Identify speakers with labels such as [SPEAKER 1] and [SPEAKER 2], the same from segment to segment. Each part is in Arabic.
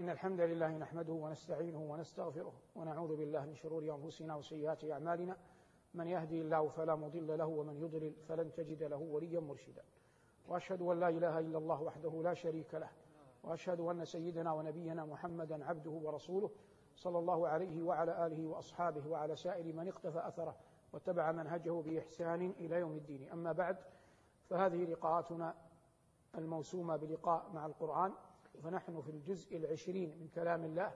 [SPEAKER 1] إن الحمد لله نحمده ونستعينه ونستغفره ونعوذ بالله من شرور أنفسنا وسيئات أعمالنا. من يهدي الله فلا مضل له ومن يضلل فلن تجد له وليا مرشدا. وأشهد أن لا إله إلا الله وحده لا شريك له. وأشهد أن سيدنا ونبينا محمدا عبده ورسوله صلى الله عليه وعلى آله وأصحابه وعلى سائر من اقتفى أثره واتبع منهجه بإحسان إلى يوم الدين. أما بعد فهذه لقاءاتنا الموسومة بلقاء مع القرآن. فنحن في الجزء العشرين من كلام الله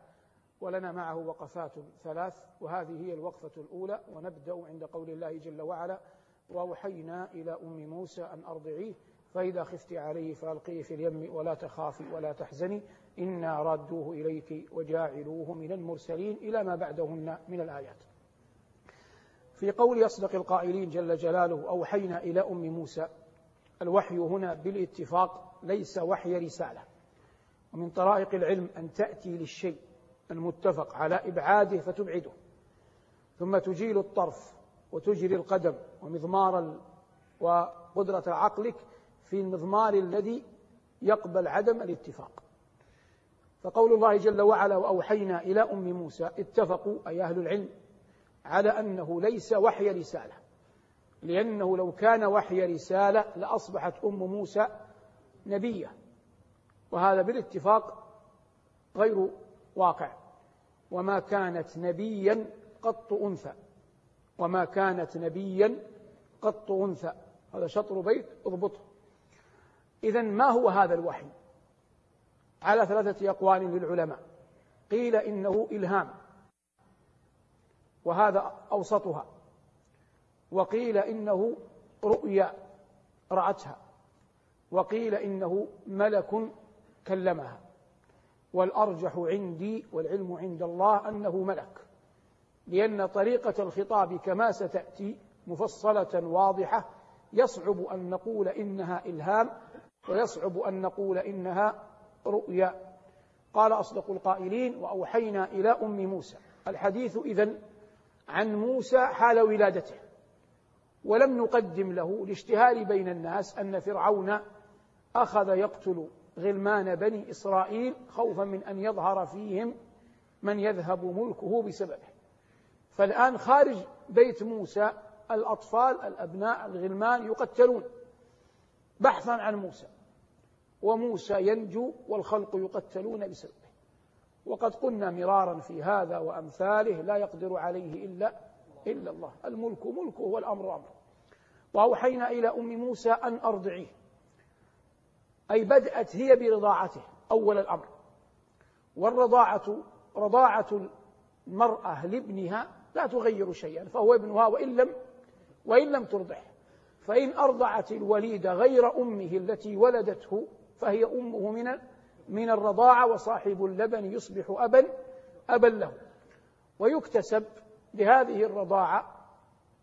[SPEAKER 1] ولنا معه وقفات ثلاث وهذه هي الوقفة الأولى ونبدأ عند قول الله جل وعلا وأوحينا إلى أم موسى أن أرضعيه فإذا خفت عليه فألقيه في اليم ولا تخافي ولا تحزني إنا رادوه إليك وجاعلوه من المرسلين إلى ما بعدهن من الآيات. في قول أصدق القائلين جل جلاله أوحينا إلى أم موسى الوحي هنا بالاتفاق ليس وحي رسالة. ومن طرائق العلم أن تأتي للشيء المتفق على إبعاده فتبعده. ثم تجيل الطرف وتجري القدم ومضمار وقدرة عقلك في المضمار الذي يقبل عدم الاتفاق. فقول الله جل وعلا وأوحينا إلى أم موسى اتفقوا أي أهل العلم على أنه ليس وحي رسالة. لأنه لو كان وحي رسالة لأصبحت أم موسى نبية. وهذا بالاتفاق غير واقع. وما كانت نبيا قط أنثى. وما كانت نبيا قط أنثى. هذا شطر بيت اضبطه. إذا ما هو هذا الوحي؟ على ثلاثة أقوال للعلماء. قيل إنه إلهام. وهذا أوسطها. وقيل إنه رؤيا رأتها. وقيل إنه ملك كلمها. والأرجح عندي والعلم عند الله أنه ملك لأن طريقة الخطاب كما ستأتي مفصلة واضحة يصعب أن نقول إنها إلهام ويصعب أن نقول إنها رؤيا. قال أصدق القائلين وأوحينا إلى أم موسى. الحديث إذن عن موسى حال ولادته. ولم نقدم له الاشتهار بين الناس أن فرعون أخذ يقتل غلمان بني إسرائيل خوفا من أن يظهر فيهم من يذهب ملكه بسببه. فالآن خارج بيت موسى الأطفال الأبناء الغلمان يقتلون بحثا عن موسى وموسى ينجو والخلق يقتلون بسببه. وقد قلنا مرارا في هذا وأمثاله لا يقدر عليه إلا إلا الله. الملك ملكه والأمر أمره وأوحينا إلى أم موسى أن أرضعيه. أي بدأت هي برضاعته أول الأمر. والرضاعة رضاعة المرأة لابنها لا تغير شيئا فهو ابنها وإن لم وإن لم ترضعه. فإن أرضعت الوليد غير أمه التي ولدته فهي أمه من من الرضاعة وصاحب اللبن يصبح أبا أبا له. ويكتسب بهذه الرضاعة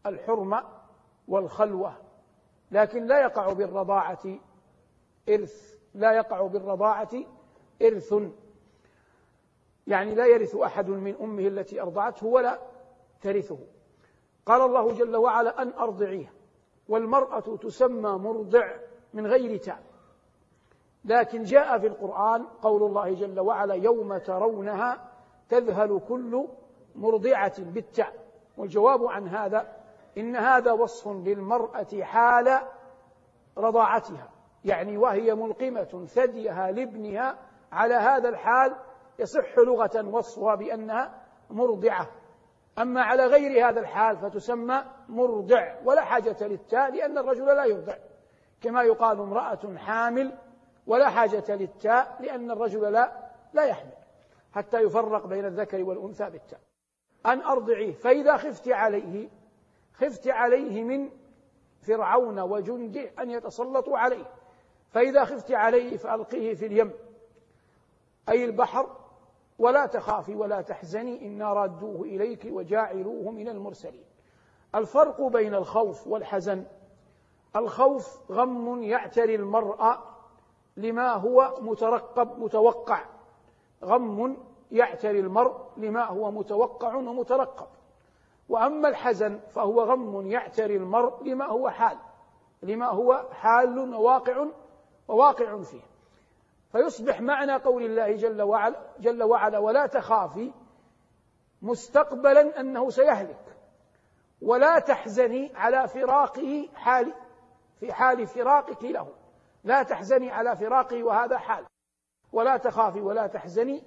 [SPEAKER 1] الحرمة والخلوة لكن لا يقع بالرضاعة إرث لا يقع بالرضاعة إرث. يعني لا يرث أحد من أمه التي أرضعته ولا ترثه. قال الله جل وعلا أن أرضعيه. والمرأة تسمى مرضع من غير تاء. لكن جاء في القرآن قول الله جل وعلا يوم ترونها تذهل كل مرضعة بالتاء. والجواب عن هذا إن هذا وصف للمرأة حال رضاعتها. يعني وهي ملقمة ثديها لابنها على هذا الحال يصح لغة وصفها بأنها مرضعة. أما على غير هذا الحال فتسمى مرضع ولا حاجة للتاء لأن الرجل لا يرضع. كما يقال امرأة حامل ولا حاجة للتاء لأن الرجل لا لا يحمل حتى يفرق بين الذكر والأنثى بالتاء. أن أرضعيه فإذا خفت عليه خفت عليه من فرعون وجنده أن يتسلطوا عليه. فإذا خفت عليه فألقيه في اليم أي البحر ولا تخافي ولا تحزني إنا رادوه إليك وجاعلوه من المرسلين. الفرق بين الخوف والحزن الخوف غم يعتري المرأة لما هو مترقب متوقع. غم يعتري المرء لما هو متوقع ومترقب. وأما الحزن فهو غم يعتري المرء لما هو حال لما هو حال وواقع وواقع فيه. فيصبح معنى قول الله جل وعلا, جل وعلا ولا تخافي مستقبلا أنه سيهلك. ولا تحزني على فراقه حال في حال فراقك له. لا تحزني على فراقه وهذا حال. ولا تخافي ولا تحزني.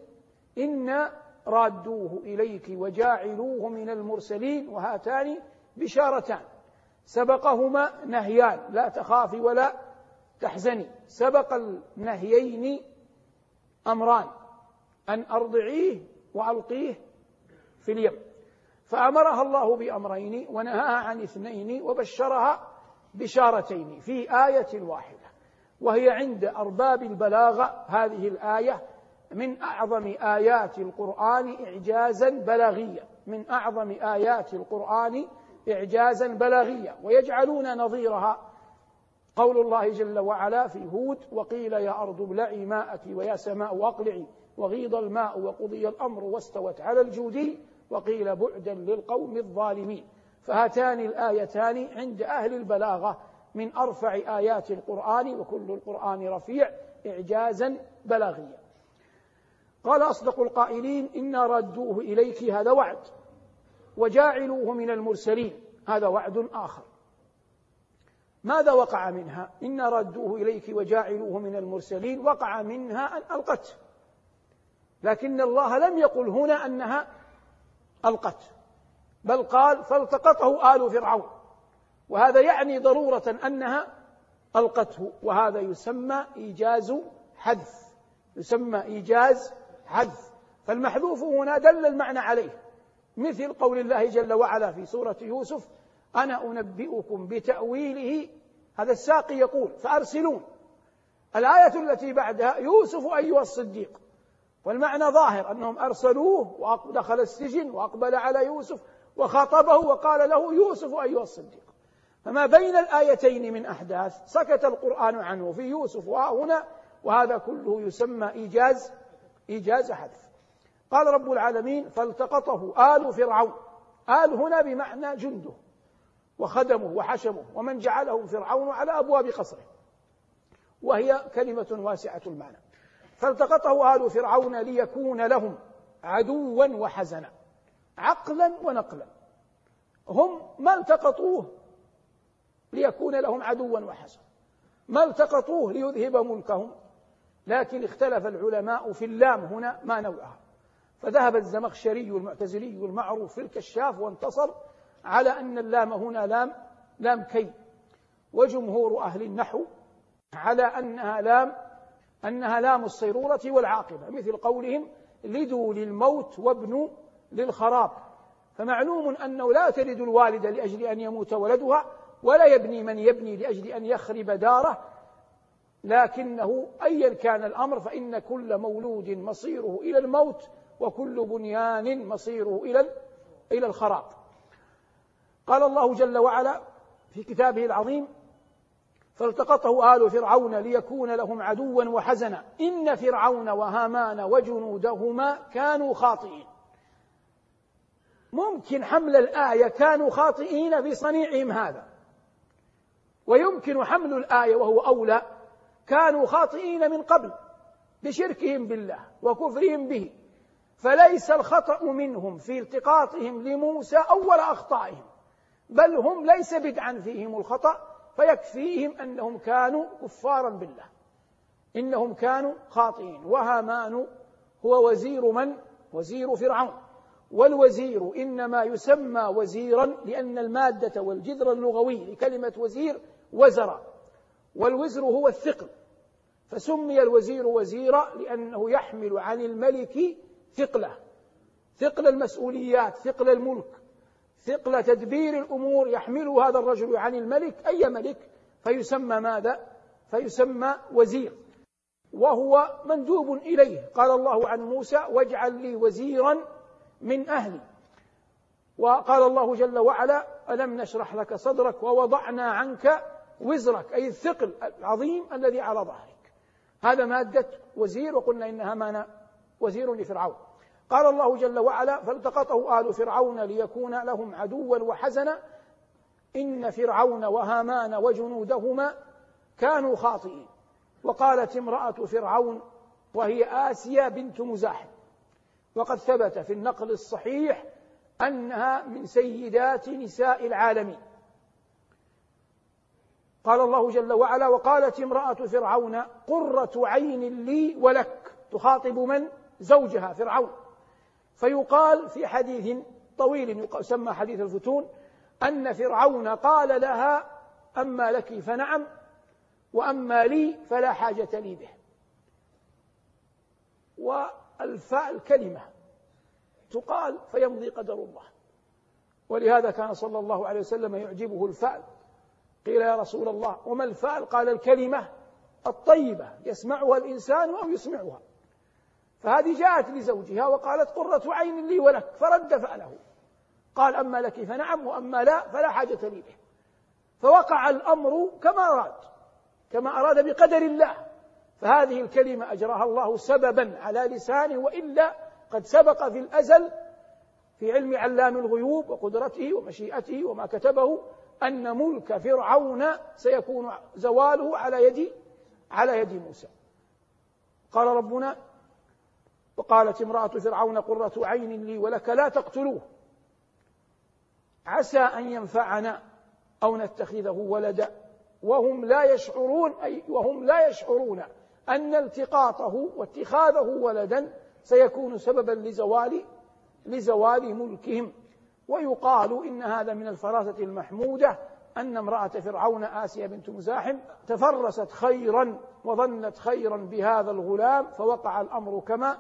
[SPEAKER 1] إنا رادوه إليك وجاعلوه من المرسلين. وهاتان بشارتان. سبقهما نهيان. لا تخافي ولا تحزني. سبق النهيين أمران أن أرضعيه وألقيه في اليم. فأمرها الله بأمرين ونهاها عن اثنين وبشرها بشارتين في آية واحدة. وهي عند أرباب البلاغة. هذه الآية من أعظم آيات القرآن إعجازا بلاغيا. من أعظم آيات القرآن إعجازا بلاغيا. ويجعلون نظيرها قول الله جل وعلا في هود وقيل يا أرض ابلعي ماءك ويا سماء أقلعي وغيض الماء وقضي الأمر واستوت على الجودي وقيل بعدا للقوم الظالمين. فهاتان الآيتان عند أهل البلاغة من أرفع آيات القرآن وكل القرآن رفيع إعجازا بلاغيا. قال أصدق القائلين إنا ردوه إليك هذا وعد وجاعلوه من المرسلين. هذا وعد آخر. ماذا وقع منها؟ إنا ردوه إليك وجاعلوه من المرسلين وقع منها أن ألقته. لكن الله لم يقل هنا أنها ألقته بل قال فالتقطه آل فرعون. وهذا يعني ضرورة أنها ألقته وهذا يسمى إيجاز حذف يسمى إيجاز حذف. فالمحذوف هنا دل المعنى عليه مثل قول الله جل وعلا في سورة يوسف أنا أنبئكم بتأويله. هذا الساقي يقول فأرسلون. الآية التي بعدها يوسف أيها الصديق. والمعنى ظاهر أنهم أرسلوه ودخل السجن وأقبل على يوسف وخاطبه وقال له يوسف أيها الصديق. فما بين الآيتين من أحداث سكت القرآن عنه في يوسف وهنا وهذا كله يسمى إيجاز إيجاز حذف قال رب العالمين فالتقطه آل فرعون. آل هنا بمعنى جنده. وخدمه وحشمه ومن جعله فرعون على أبواب قصره. وهي كلمة واسعة المعنى. فالتقطه آل فرعون ليكون لهم عدوا وحزنا عقلا ونقلا. هم ما التقطوه ليكون لهم عدوا وحزنا. ما التقطوه ليذهب ملكهم. لكن اختلف العلماء في اللام هنا ما نوعها. فذهب الزمخشري المعتزلي المعروف في الكشاف وانتصر على أن اللام هنا لام لام كي. وجمهور أهل النحو على أنها لام أنها لام الصيرورة والعاقبة مثل قولهم لدوا للموت وابنوا للخراب. فمعلوم أنه لا تلد الوالدة لأجل أن يموت ولدها ولا يبني من يبني لأجل أن يخرب داره. لكنه أيا كان الأمر فإن كل مولود مصيره إلى الموت وكل بنيان مصيره إلى إلى الخراب. قال الله جل وعلا في كتابه العظيم فالتقطه آل فرعون ليكون لهم عدوا وحزنا. إن فرعون وهامان وجنودهما كانوا خاطئين. ممكن حمل الآية كانوا خاطئين في صنيعهم هذا. ويمكن حمل الآية وهو أولى كانوا خاطئين من قبل بشركهم بالله وكفرهم به. فليس الخطأ منهم في التقاطهم لموسى أول أخطائهم. بل هم ليس بدعا فيهم الخطأ فيكفيهم أنهم كانوا كفارا بالله. إنهم كانوا خاطئين. وهامان هو وزير من؟ وزير فرعون. والوزير إنما يسمى وزيرا لأن المادة والجذر اللغوي لكلمة وزير وزر والوزر هو الثقل. فسمي الوزير وزيرا لأنه يحمل عن الملك ثقله. ثقل المسؤوليات ثقل الملك. ثقل تدبير الأمور يحمل هذا الرجل عن الملك أي ملك؟ فيسمى ماذا؟ فيسمى وزير. وهو مندوب إليه. قال الله عن موسى واجعل لي وزيرا من أهلي. وقال الله جل وعلا ألم نشرح لك صدرك ووضعنا عنك وزرك أي الثقل العظيم الذي على ظهرك. هذا مادة وزير وقلنا إنها مانا وزير لفرعون. قال الله جل وعلا فالتقطه آل فرعون ليكون لهم عدوا وحزنا إن فرعون وهامان وجنودهما كانوا خاطئين. وقالت امرأة فرعون وهي آسيا بنت مزاحم وقد ثبت في النقل الصحيح أنها من سيدات نساء العالمين. قال الله جل وعلا وقالت امرأة فرعون قرة عين لي ولك تخاطب من؟ زوجها فرعون. فيقال في حديث طويل يسمى حديث الفتون أن فرعون قال لها أما لك فنعم وأما لي فلا حاجة لي به. والفاء الكلمة تقال فيمضي قدر الله. ولهذا كان صلى الله عليه وسلم يعجبه الفأل قيل يا رسول الله وما الفأل قال الكلمة الطيبة يسمعها الإنسان أو يسمعها. فهذه جاءت لزوجها وقالت قرة عين لي ولك فرد فأله. قال أما لك فنعم وأما لا فلا حاجة لي به. فوقع الأمر كما أراد كما أراد بقدر الله. فهذه الكلمة أجراها الله سببا على لسانه وإلا قد سبق في الأزل في علم علام الغيوب وقدرته ومشيئته وما كتبه أن ملك فرعون سيكون زواله على يد على يد موسى. قال ربنا وقالت امرأة فرعون قرة عين لي ولك لا تقتلوه. عسى أن ينفعنا أو نتخذه ولدا. وهم لا يشعرون أي وهم لا يشعرون أن التقاطه واتخاذه ولدا سيكون سببا لزوال لزوال ملكهم. ويقال إن هذا من الفراسة المحمودة أن امرأة فرعون آسيا بنت مزاحم تفرست خيرا وظنت خيرا بهذا الغلام فوقع الأمر كما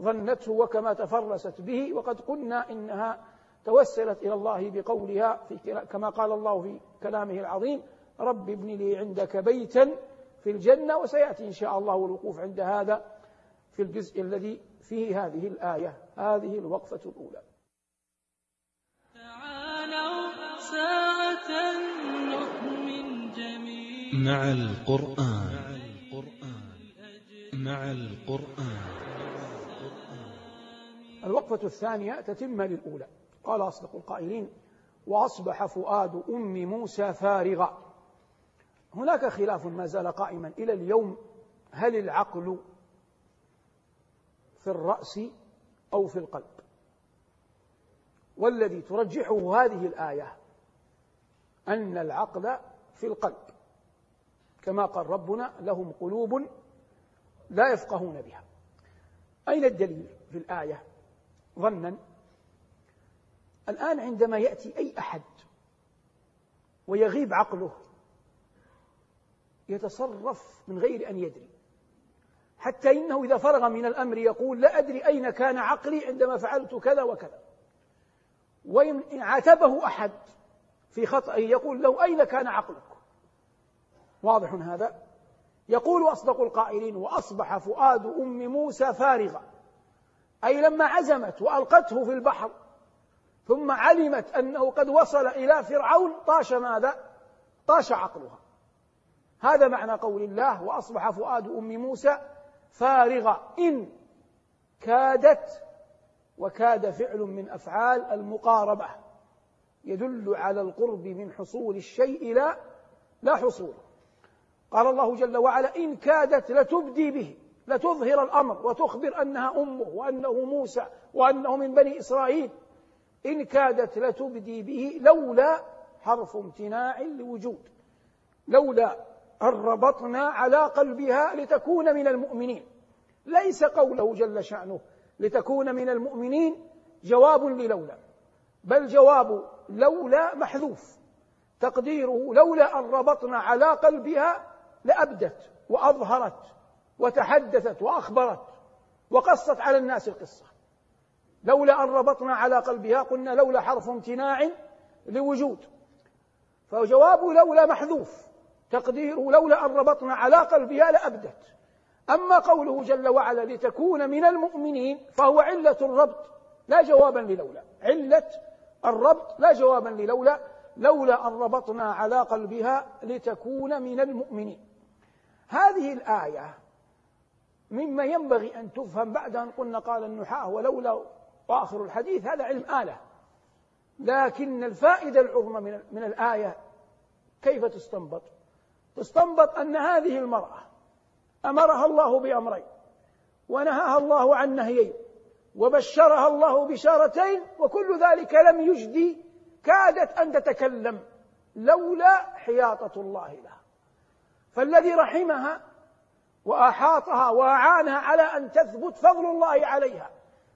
[SPEAKER 1] ظنته وكما تفرست به وقد قلنا إنها توسلت إلى الله بقولها في كما قال الله في كلامه العظيم رب ابن لي عندك بيتا في الجنة وسيأتي إن شاء الله الوقوف عند هذا في الجزء الذي فيه هذه الآية هذه الوقفة الأولى. تعالوا ساعة
[SPEAKER 2] نؤمن جميعا. مع القرآن. مع القرآن.
[SPEAKER 1] الوقفة الثانية تتم للأولى. قال أصدق القائلين وأصبح فؤاد أم موسى فارغا هناك خلاف ما زال قائما إلى اليوم. هل العقل في الرأس أو في القلب؟ والذي ترجحه هذه الآية أن العقل في القلب. كما قال ربنا لهم قلوب لا يفقهون بها. أين الدليل في الآية؟ ظنا الآن عندما يأتي أي أحد ويغيب عقله يتصرف من غير أن يدري. حتى إنه إذا فرغ من الأمر يقول لا أدري أين كان عقلي عندما فعلت كذا وكذا. وإن عاتبه أحد في خطأ يقول له أين كان عقلك؟ واضح هذا؟ يقول أصدق القائلين وأصبح فؤاد أم موسى فارغا أي لما عزمت وألقته في البحر ثم علمت أنه قد وصل إلى فرعون طاش ماذا؟ طاش عقلها. هذا معنى قول الله وأصبح فؤاد أم موسى فارغا إن كادت وكاد فعل من أفعال المقاربة. يدل على القرب من حصول الشيء لا لا حصول. قال الله جل وعلا إن كادت لتبدي به. لتظهر الأمر وتخبر أنها أمه وأنه موسى وأنه من بني إسرائيل. إن كادت لتبدي به لولا حرف امتناع لوجود لولا أن ربطنا على قلبها لتكون من المؤمنين. ليس قوله جل شأنه لتكون من المؤمنين جواب للولا بل جواب لولا محذوف. تقديره لولا أن ربطنا على قلبها لأبدت وأظهرت. وتحدثت وأخبرت وقصت على الناس القصة. لولا أن ربطنا على قلبها قلنا لولا حرف امتناع لوجود. فجواب لولا محذوف تقديره لولا أن ربطنا على قلبها لأبدت. أما قوله جل وعلا لتكون من المؤمنين فهو علة الربط لا جوابا للولا. علة الربط لا جوابا للولا. لولا أن ربطنا على قلبها لتكون من المؤمنين. هذه الآية مما ينبغي أن تفهم بعد أن قلنا قال النحاة ولولا وآخر الحديث هذا علم آلة. لكن الفائدة العظمى من, من الآية كيف تستنبط؟ تستنبط أن هذه المرأة أمرها الله بأمرين. ونهاها الله عن نهيين. وبشرها الله بشارتين وكل ذلك لم يجدي كادت أن تتكلم لولا حياطة الله لها. فالذي رحمها وأحاطها وأعانها على أن تثبت فضل الله عليها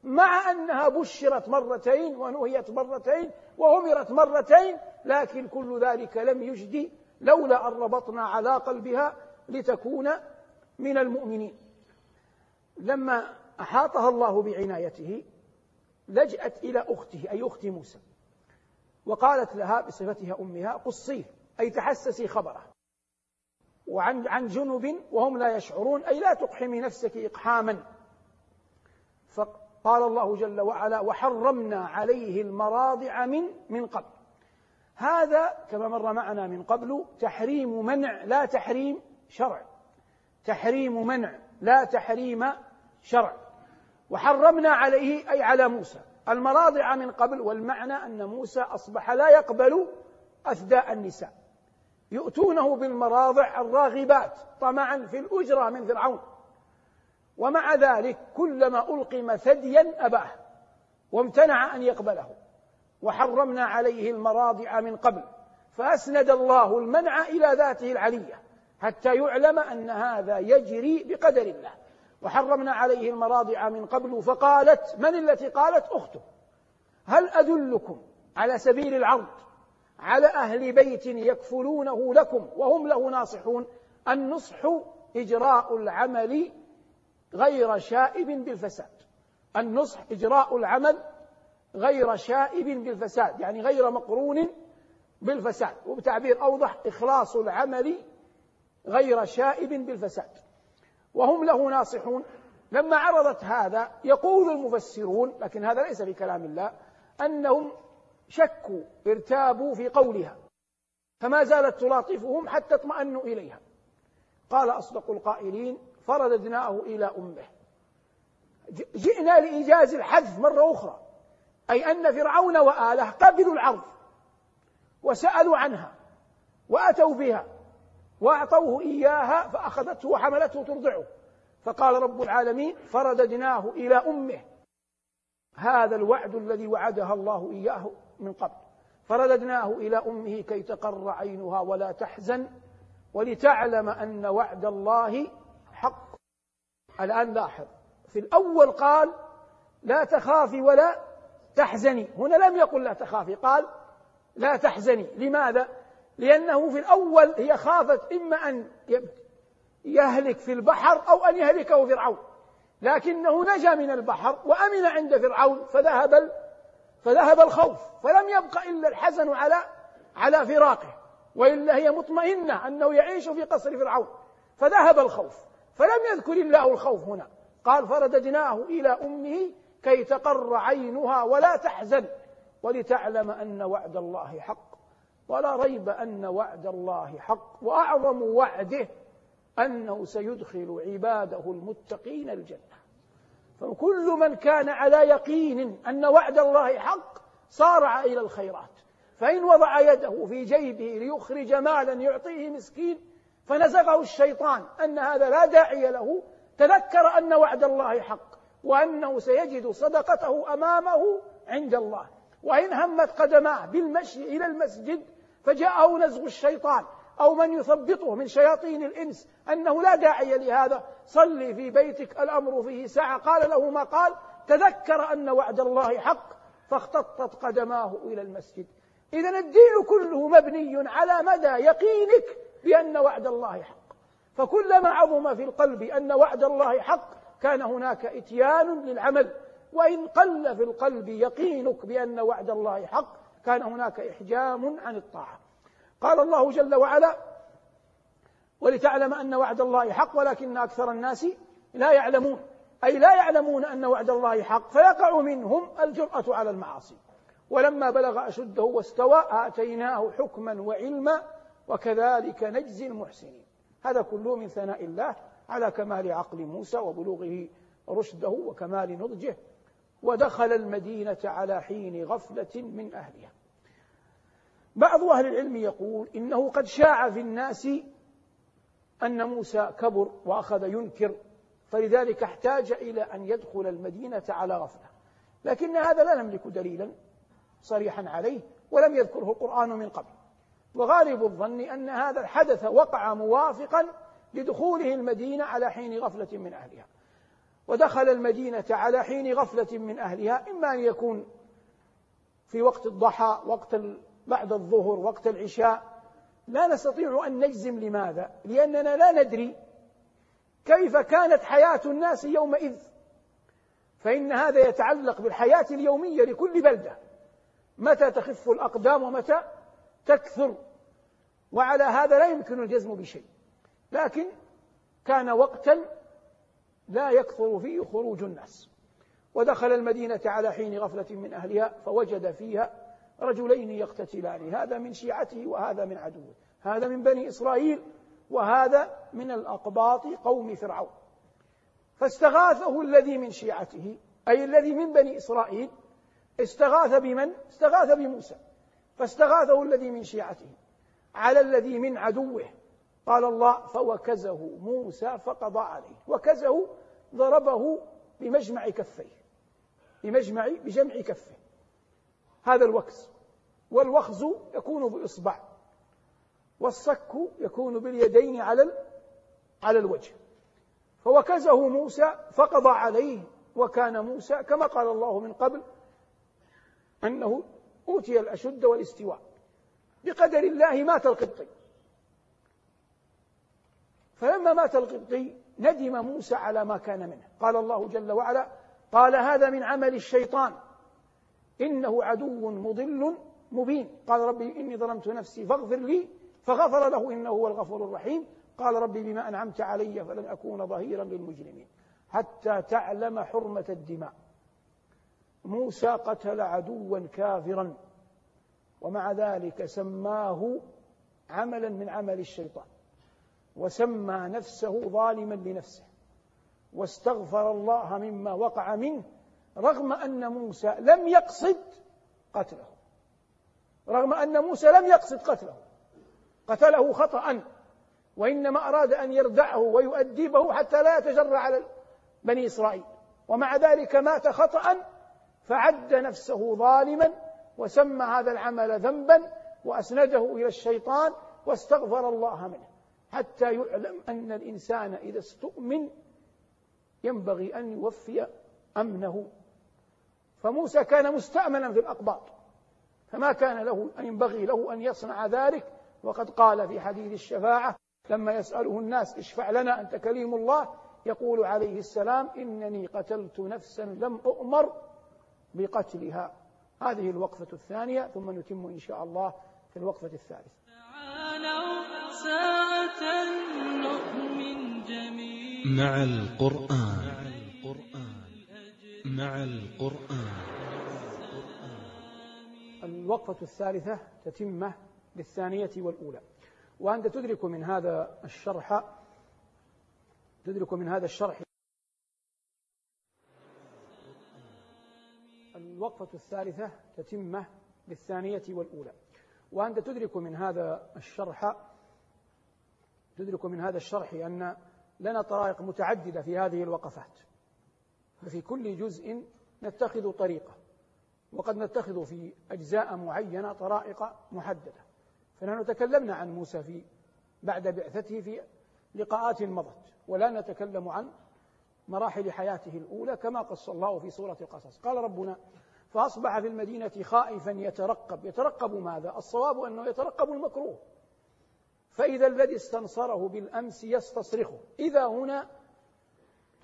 [SPEAKER 1] مع أنها بشرت مرتين ونهيت مرتين وامرت مرتين لكن كل ذلك لم يجدي لولا أن ربطنا على قلبها لتكون من المؤمنين. لما أحاطها الله بعنايته لجأت إلى أخته أي أخت موسى وقالت لها بصفتها أمها قصيه أي تحسسي خبره. وعن عن جنب وهم لا يشعرون أي لا تقحمي نفسك إقحاما. فقال الله جل وعلا وحرمنا عليه المراضع من من قبل. هذا كما مر معنا من قبل تحريم منع لا تحريم شرع. تحريم منع لا تحريم شرع. وحرمنا عليه أي على موسى. المراضع من قبل والمعنى أن موسى أصبح لا يقبل أثداء النساء. يؤتونه بالمراضع الراغبات طمعا في الأجرة من فرعون. ومع ذلك كلما ألقم ثديا أباه وامتنع أن يقبله. وحرمنا عليه المراضع من قبل. فأسند الله المنع إلى ذاته العلية حتى يعلم أن هذا يجري بقدر الله. وحرمنا عليه المراضع من قبل فقالت من التي قالت؟ أخته. هل أدلكم على سبيل العرض على أهل بيت يكفلونه لكم وهم له ناصحون. النصح إجراء العمل غير شائب بالفساد. النصح إجراء العمل غير شائب بالفساد يعني غير مقرون بالفساد. وبتعبير أوضح إخلاص العمل غير شائب بالفساد. وهم له ناصحون. لما عرضت هذا يقول المفسرون لكن هذا ليس في كلام الله أنهم شكوا ارتابوا في قولها فما زالت تلاطفهم حتى اطمأنوا إليها. قال أصدق القائلين فرددناه إلى أمه. جئنا لإيجاز الحذف مرة أخرى أي أن فرعون وآله قبلوا العرض وسألوا عنها وأتوا بها وأعطوه إياها فأخذته وحملته ترضعه. فقال رب العالمين فرددناه إلى أمه. هذا الوعد الذي وعدها الله إياه. من قبل. فرددناه إلى أمه كي تقر عينها ولا تحزن ولتعلم أن وعد الله حق. الآن لاحظ في الأول قال لا تخافي ولا تحزني. هنا لم يقل لا تخافي قال لا تحزني. لماذا؟ لأنه في الأول هي خافت إما أن يهلك في البحر أو أن يهلكه فرعون. لكنه نجا من البحر وأمن عند فرعون فذهب فذهب الخوف فلم يبق إلا الحزن على على فراقه وإلا هي مطمئنة أنه يعيش في قصر فرعون. فذهب الخوف فلم يذكر الله الخوف هنا. قال فرددناه إلى أمه كي تقر عينها ولا تحزن ولتعلم أن وعد الله حق. ولا ريب أن وعد الله حق وأعظم وعده أنه سيدخل عباده المتقين الجنة. فكل من كان على يقين أن وعد الله حق صارع إلى الخيرات. فإن وضع يده في جيبه ليخرج مالا يعطيه مسكين فنزغه الشيطان أن هذا لا داعي له تذكر أن وعد الله حق وأنه سيجد صدقته أمامه عند الله. وإن همت قدماه بالمشي إلى المسجد فجاءه نزغ الشيطان أو من يثبطه من شياطين الإنس أنه لا داعي لهذا صلي في بيتك الأمر فيه ساعة. قال له ما قال؟ تذكر أن وعد الله حق فاختطت قدماه إلى المسجد. إذا الدين كله مبني على مدى يقينك بأن وعد الله حق. فكلما عظم في القلب أن وعد الله حق كان هناك إتيان للعمل. وإن قل في القلب يقينك بأن وعد الله حق كان هناك إحجام عن الطاعة. قال الله جل وعلا ولتعلم أن وعد الله حق ولكن أكثر الناس لا يعلمون. أي لا يعلمون أن وعد الله حق فيقع منهم الجرأة على المعاصي. ولما بلغ أشده واستوى آتيناه حكما وعلما وكذلك نجزي المحسنين. هذا كله من ثناء الله على كمال عقل موسى وبلوغه رشده وكمال نضجه. ودخل المدينة على حين غفلة من أهلها. بعض أهل العلم يقول إنه قد شاع في الناس أن موسى كبر وأخذ ينكر فلذلك احتاج إلى أن يدخل المدينة على غفلة. لكن هذا لا نملك دليلا صريحا عليه ولم يذكره القرآن من قبل. وغالب الظن أن هذا الحدث وقع موافقا لدخوله المدينة على حين غفلة من أهلها. ودخل المدينة على حين غفلة من أهلها إما أن يكون في وقت الضحى وقت بعد الظهر وقت العشاء لا نستطيع أن نجزم لماذا؟ لأننا لا ندري كيف كانت حياة الناس يومئذ. فإن هذا يتعلق بالحياة اليومية لكل بلدة. متى تخف الأقدام ومتى تكثر؟ وعلى هذا لا يمكن الجزم بشيء. لكن كان وقتا لا يكثر فيه خروج الناس. ودخل المدينة على حين غفلة من أهلها فوجد فيها رجلين يقتتلان هذا من شيعته وهذا من عدوه. هذا من بني إسرائيل وهذا من الأقباط قوم فرعون. فاستغاثه الذي من شيعته أي الذي من بني إسرائيل استغاث بمن؟ استغاث بموسى. فاستغاثه الذي من شيعته على الذي من عدوه. قال الله فوكزه موسى فقضى عليه. وكزه ضربه بمجمع كفيه بمجمع بجمع كفه. هذا الوكز والوخز يكون بإصبع. والصك يكون باليدين على على الوجه. فوكزه موسى فقضى عليه وكان موسى كما قال الله من قبل أنه أوتي الأشد والاستواء. بقدر الله مات القبطي. فلما مات القبطي ندم موسى على ما كان منه. قال الله جل وعلا قال هذا من عمل الشيطان. إنه عدو مضل مبين. قال ربي إني ظلمت نفسي فاغفر لي فغفر له إنه هو الغفور الرحيم. قال ربي بما أنعمت علي فلن أكون ظهيرا للمجرمين. حتى تعلم حرمة الدماء. موسى قتل عدوا كافرا. ومع ذلك سماه عملا من عمل الشيطان. وسمى نفسه ظالما لنفسه. واستغفر الله مما وقع منه رغم أن موسى لم يقصد قتله. رغم أن موسى لم يقصد قتله. قتله خطأ وإنما أراد أن يردعه ويؤدبه حتى لا يتجرع على بني إسرائيل. ومع ذلك مات خطأ فعد نفسه ظالما وسمى هذا العمل ذنبا وأسنده إلى الشيطان واستغفر الله منه. حتى يعلم أن الإنسان إذا استؤمن ينبغي أن يوفي أمنه. فموسى كان مستأمنا في الأقباط فما كان له أن ينبغي له أن يصنع ذلك. وقد قال في حديث الشفاعة لما يسأله الناس اشفع لنا أنت كليم الله يقول عليه السلام إنني قتلت نفسا لم أؤمر بقتلها هذه الوقفة الثانية ثم نتم إن شاء الله في الوقفة الثالثة.
[SPEAKER 2] مع القرآن. مع القرآن.
[SPEAKER 1] الوقفة الثالثة تتمة للثانية والأولى. وأنت تدرك من هذا الشرح تدرك من هذا الشرح. الوقفة الثالثة تتمة للثانية والأولى. وأنت تدرك من هذا الشرح تدرك من هذا الشرح أن لنا طرائق متعددة في هذه الوقفات. ففي كل جزء نتخذ طريقة وقد نتخذ في أجزاء معينة طرائق محددة. فنحن تكلمنا عن موسى في بعد بعثته في لقاءات مضت ولا نتكلم عن مراحل حياته الأولى كما قص الله في سورة القصص. قال ربنا فأصبح في المدينة خائفا يترقب. يترقب ماذا؟ الصواب أنه يترقب المكروه. فإذا الذي استنصره بالأمس يستصرخه. إذا هنا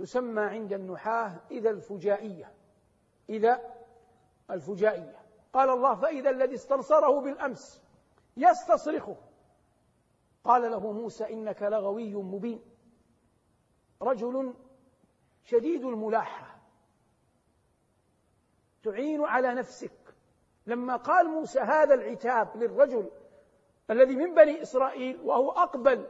[SPEAKER 1] تسمى عند النحاة إذا الفجائية إذا الفجائية. قال الله فإذا الذي استنصره بالأمس يستصرخه. قال له موسى إنك لغوي مبين. رجل شديد الملاحة. تعين على نفسك. لما قال موسى هذا العتاب للرجل الذي من بني إسرائيل وهو أقبل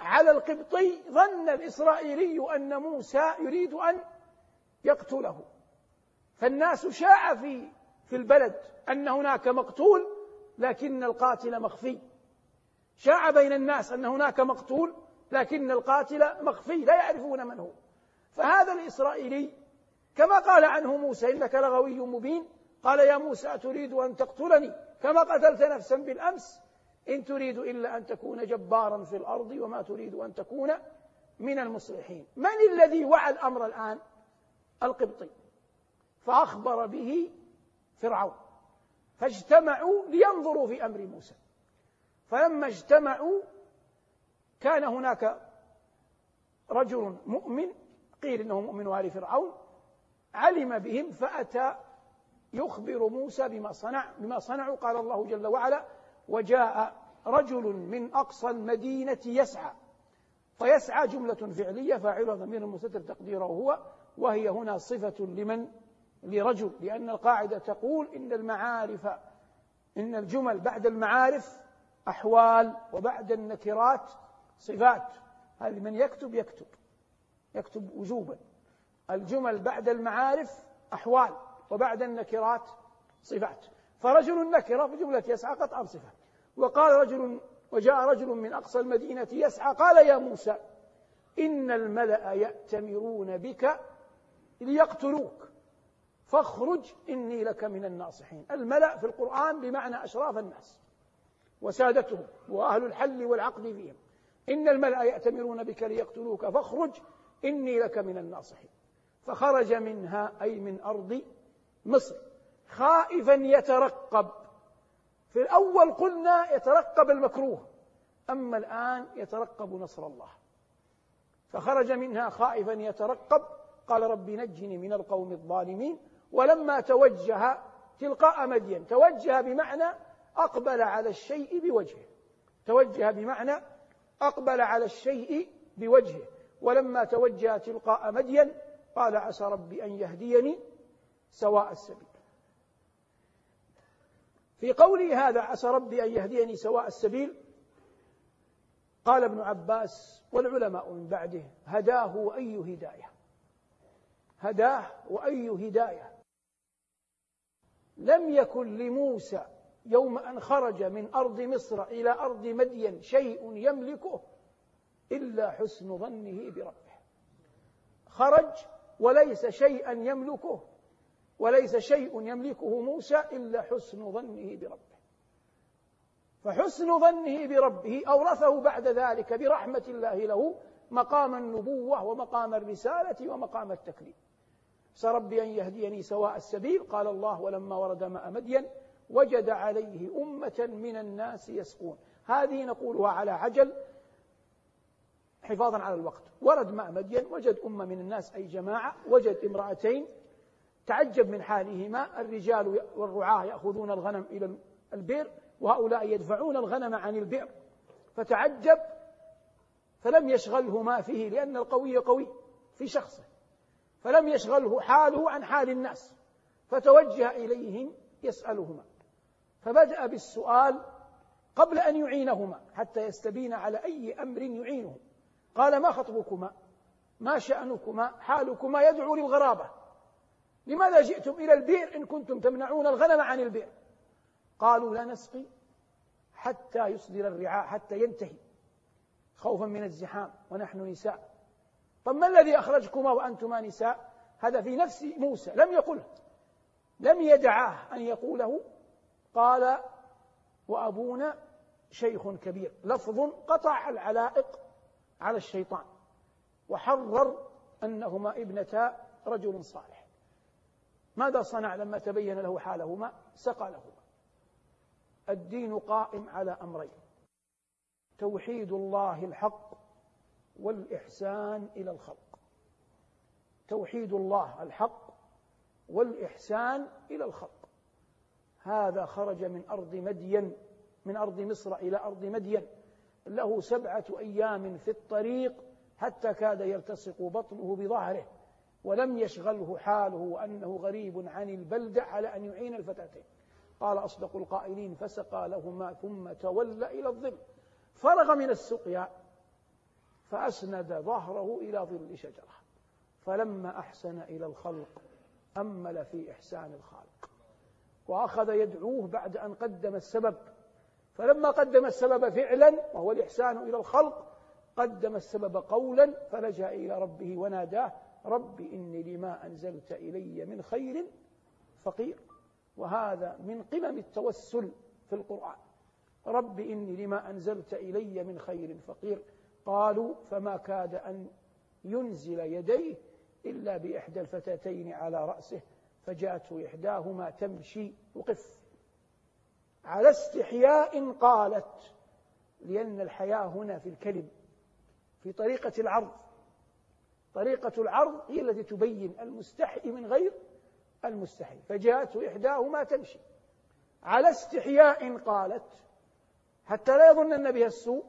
[SPEAKER 1] على القبطي ظن الإسرائيلي أن موسى يريد أن يقتله. فالناس شاع في في البلد أن هناك مقتول لكن القاتل مخفي. شاع بين الناس أن هناك مقتول لكن القاتل مخفي لا يعرفون من هو. فهذا الإسرائيلي كما قال عنه موسى إنك لغوي مبين قال يا موسى أتريد أن تقتلني؟ كما قتلت نفسا بالأمس إن تريد إلا أن تكون جبارا في الأرض وما تريد أن تكون من المصلحين. من الذي وعى الأمر الآن؟ القبطي. فأخبر به فرعون. فاجتمعوا لينظروا في أمر موسى. فلما اجتمعوا كان هناك رجل مؤمن قيل إنه مؤمن آل فرعون علم بهم فأتى يخبر موسى بما صنع بما صنعوا قال الله جل وعلا وجاء رجل من أقصى المدينة يسعى فيسعى جملة فعلية فاعلها ضمير مستتر تقديره هو وهي هنا صفة لمن؟ لرجل لأن القاعدة تقول إن المعارف إن الجمل بعد المعارف أحوال وبعد النكرات صفات. هذه من يكتب يكتب يكتب وجوبا. الجمل بعد المعارف أحوال وبعد النكرات صفات. فرجل نكرة في جملة يسعى قطعا صفة؟ وقال رجل وجاء رجل من أقصى المدينة يسعى قال يا موسى إن الملأ يأتمرون بك ليقتلوك فاخرج إني لك من الناصحين. الملأ في القرآن بمعنى أشراف الناس وسادتهم وأهل الحل والعقد فيهم. إن الملأ يأتمرون بك ليقتلوك فاخرج إني لك من الناصحين. فخرج منها أي من أرض مصر خائفا يترقب. في الأول قلنا يترقب المكروه أما الآن يترقب نصر الله. فخرج منها خائفا يترقب قال رب نجني من القوم الظالمين ولما توجه تلقاء مدين توجه بمعنى أقبل على الشيء بوجهه. توجه بمعنى أقبل على الشيء بوجهه. ولما توجه تلقاء مدين قال عسى ربي أن يهديني سواء السبيل. في قوله هذا عسى ربي أن يهديني سواء السبيل. قال ابن عباس والعلماء من بعده هداه وأي هداية؟ هداه وأي هداية؟ لم يكن لموسى يوم أن خرج من أرض مصر إلى أرض مدين شيء يملكه إلا حسن ظنه بربه. خرج وليس شيئا يملكه وليس شيء يملكه موسى إلا حسن ظنه بربه. فحسن ظنه بربه أورثه بعد ذلك برحمة الله له مقام النبوة ومقام الرسالة ومقام التكليف. سربي أن يهديني سواء السبيل قال الله ولما ورد ماء مدين وجد عليه أمة من الناس يسقون. هذه نقولها على عجل حفاظا على الوقت. ورد ماء مدين وجد أمة من الناس أي جماعة وجد امرأتين تعجب من حالهما الرجال والرعاة يأخذون الغنم إلى البئر وهؤلاء يدفعون الغنم عن البئر. فتعجب فلم يشغله ما فيه لأن القوي قوي في شخصه. فلم يشغله حاله عن حال الناس. فتوجه إليهم يسألهما. فبدأ بالسؤال قبل أن يعينهما حتى يستبين على أي أمر يعينهم قال ما خطبكما؟ ما شأنكما؟ حالكما يدعو للغرابة. لماذا جئتم إلى البئر إن كنتم تمنعون الغنم عن البئر؟ قالوا لا نسقي حتى يصدر الرعاء حتى ينتهي. خوفا من الزحام ونحن نساء. طب ما الذي أخرجكما وأنتما نساء؟ هذا في نفس موسى لم يقله. لم يدعاه أن يقوله. قال وأبونا شيخ كبير. لفظ قطع العلائق على الشيطان. وحرر أنهما ابنتا رجل صالح. ماذا صنع لما تبين له حالهما؟ سقى لهما. الدين قائم على أمرين توحيد الله الحق والإحسان إلى الخلق. توحيد الله الحق والإحسان إلى الخلق. هذا خرج من أرض مدين من أرض مصر إلى أرض مدين. له سبعة أيام في الطريق حتى كاد يلتصق بطنه بظهره. ولم يشغله حاله وأنه غريب عن البلدة على أن يعين الفتاتين. قال أصدق القائلين فسقى لهما ثم تولى إلى الظل. فرغ من السقيا فأسند ظهره إلى ظل شجرة. فلما أحسن إلى الخلق أمل في إحسان الخالق. وأخذ يدعوه بعد أن قدم السبب. فلما قدم السبب فعلا وهو الإحسان إلى الخلق قدم السبب قولا فلجأ إلى ربه وناداه رب إني لما أنزلت إلي من خير فقير. وهذا من قمم التوسل في القرآن. رب إني لما أنزلت إلي من خير فقير. قالوا فما كاد أن ينزل يديه إلا بإحدى الفتاتين على رأسه فجاءته إحداهما تمشي وقف. على استحياء قالت لأن الحياة هنا في الكلم في طريقة العرض. طريقة العرض هي التي تبين المستحي من غير المستحي. فجاءته إحداهما تمشي. على استحياء قالت حتى لا يظن بها السوء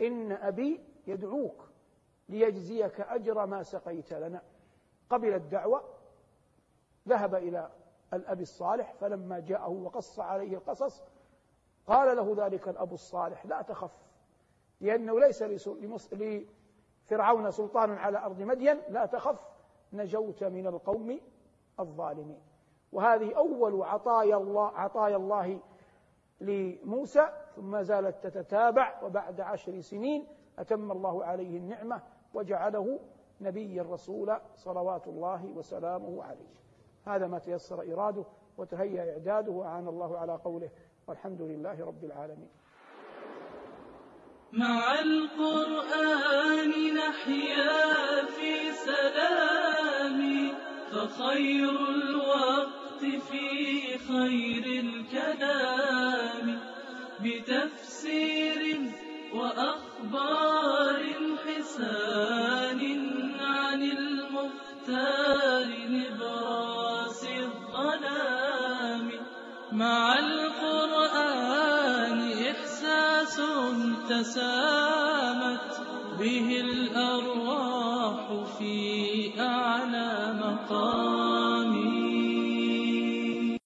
[SPEAKER 1] إن أبي يدعوك ليجزيك أجر ما سقيت لنا. قبل الدعوة ذهب إلى الأب الصالح فلما جاءه وقص عليه القصص قال له ذلك الأب الصالح لا تخف لأنه ليس لفرعون سلطان على أرض مدين لا تخف نجوت من القوم الظالمين. وهذه أول عطايا الله عطايا الله لموسى ثم زالت تتتابع وبعد عشر سنين أتم الله عليه النعمة وجعله نبيا رسولا صلوات الله وسلامه عليه. هذا ما تيسر إراده وتهيأ إعداده وأعان الله على قوله والحمد لله رب العالمين.
[SPEAKER 2] مع القرآن نحيا في سلام فخير الوقت في خير الكلام. بتفسير وأخبار حسان عن المختار نبراس الظلام. مع إحساس تسامت به الأرواح في أعلى مقام.